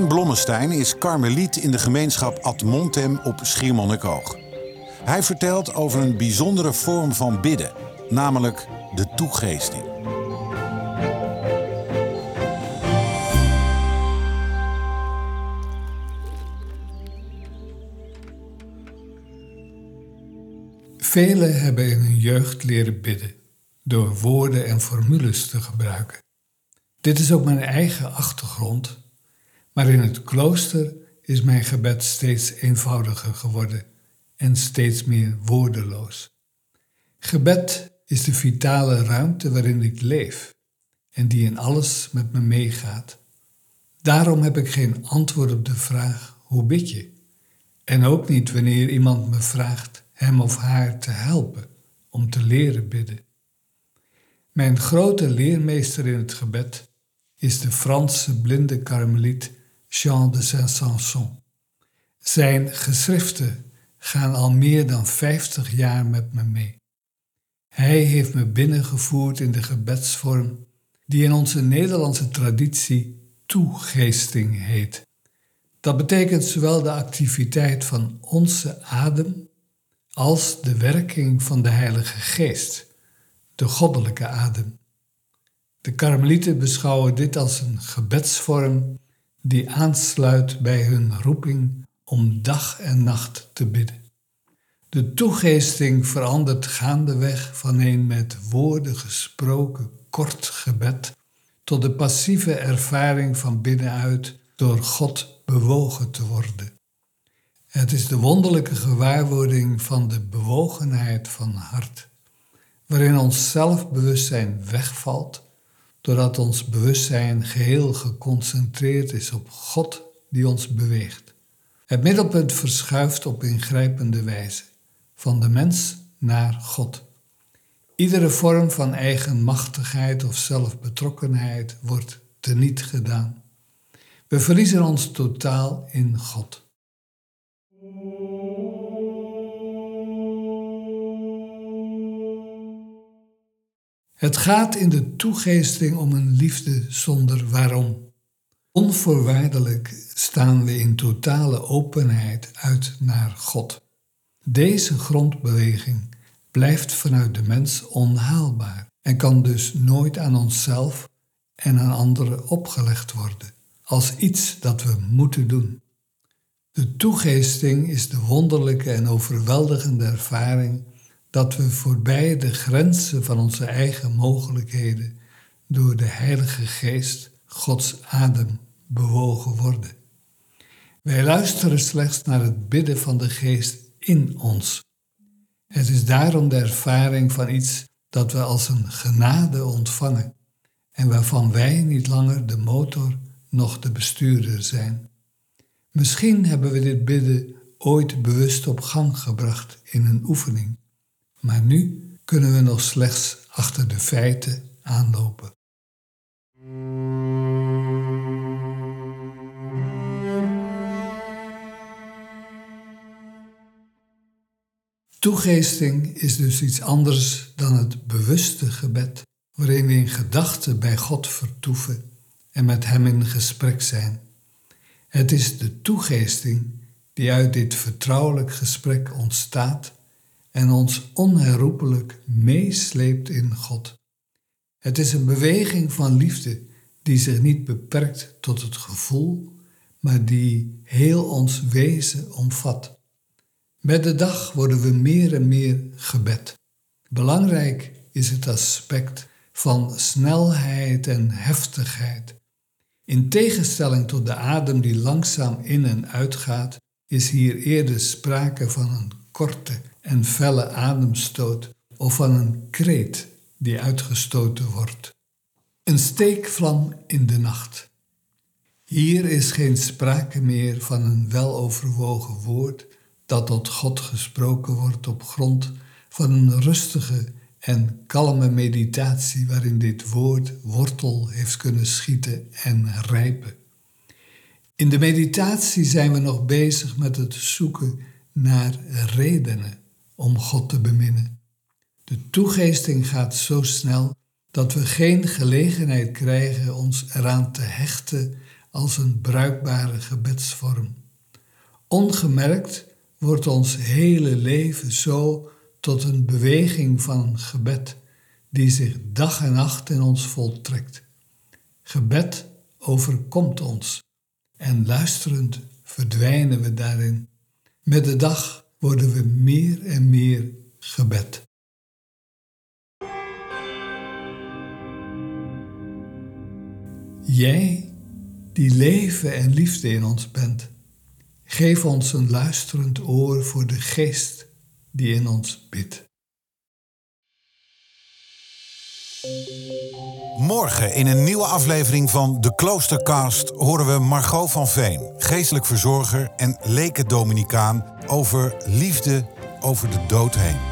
Hein Blommestein is karmeliet in de gemeenschap Ad Montem op Schiermonnikoog. Hij vertelt over een bijzondere vorm van bidden, namelijk de toegeesting. Velen hebben in hun jeugd leren bidden door woorden en formules te gebruiken. Dit is ook mijn eigen achtergrond, maar in het klooster is mijn gebed steeds eenvoudiger geworden en steeds meer woordeloos. Gebed is de vitale ruimte waarin ik leef en die in alles met me meegaat. Daarom heb ik geen antwoord op de vraag hoe bid je? En ook niet wanneer iemand me vraagt hem of haar te helpen om te leren bidden. Mijn grote leermeester in het gebed is de Franse blinde karmeliet Jean de Saint-Sanson. Zijn geschriften gaan al meer dan 50 jaar met me mee. Hij heeft me binnengevoerd in de gebedsvorm die in onze Nederlandse traditie toegeesting heet. Dat betekent zowel de activiteit van onze adem als de werking van de Heilige Geest, de goddelijke adem. De Karmelieten beschouwen dit als een gebedsvorm die aansluit bij hun roeping om dag en nacht te bidden. De toegeesting verandert gaandeweg van een met woorden gesproken kort gebed tot de passieve ervaring van binnenuit door God bewogen te worden. Het is de wonderlijke gewaarwording van de bewogenheid van hart, waarin ons zelfbewustzijn wegvalt, doordat ons bewustzijn geheel geconcentreerd is op God die ons beweegt. Het middelpunt verschuift op ingrijpende wijze, van de mens naar God. Iedere vorm van eigenmachtigheid of zelfbetrokkenheid wordt teniet gedaan. We verliezen ons totaal in God. Het gaat in de toegeesting om een liefde zonder waarom. Onvoorwaardelijk staan we in totale openheid uit naar God. Deze grondbeweging blijft vanuit de mens onhaalbaar en kan dus nooit aan onszelf en aan anderen opgelegd worden als iets dat we moeten doen. De toegeesting is de wonderlijke en overweldigende ervaring dat we voorbij de grenzen van onze eigen mogelijkheden door de Heilige Geest, Gods adem, bewogen worden. Wij luisteren slechts naar het bidden van de Geest in ons. Het is daarom de ervaring van iets dat we als een genade ontvangen en waarvan wij niet langer de motor noch de bestuurder zijn. Misschien hebben we dit bidden ooit bewust op gang gebracht in een oefening, maar nu kunnen we nog slechts achter de feiten aanlopen. Toegeesting is dus iets anders dan het bewuste gebed, waarin we in gedachten bij God vertoeven en met Hem in gesprek zijn. Het is de toegeesting die uit dit vertrouwelijk gesprek ontstaat en ons onherroepelijk meesleept in God. Het is een beweging van liefde die zich niet beperkt tot het gevoel, maar die heel ons wezen omvat. Met de dag worden we meer en meer gebed. Belangrijk is het aspect van snelheid en heftigheid. In tegenstelling tot de adem die langzaam in en uitgaat, is hier eerder sprake van een korte en felle ademstoot of van een kreet die uitgestoten wordt. Een steekvlam in de nacht. Hier is geen sprake meer van een weloverwogen woord dat tot God gesproken wordt op grond van een rustige en kalme meditatie waarin dit woord wortel heeft kunnen schieten en rijpen. In de meditatie zijn we nog bezig met het zoeken naar redenen om God te beminnen. De toegeesting gaat zo snel dat we geen gelegenheid krijgen ons eraan te hechten als een bruikbare gebedsvorm. Ongemerkt wordt ons hele leven zo tot een beweging van gebed die zich dag en nacht in ons voltrekt. Gebed overkomt ons en luisterend verdwijnen we daarin. Met de dag worden we meer en meer gebed. Jij, die leven en liefde in ons bent, geef ons een luisterend oor voor de geest die in ons bidt. Morgen in een nieuwe aflevering van de Kloostercast horen we Margot van Veen, geestelijk verzorger en leken Dominicaan, over liefde over de dood heen.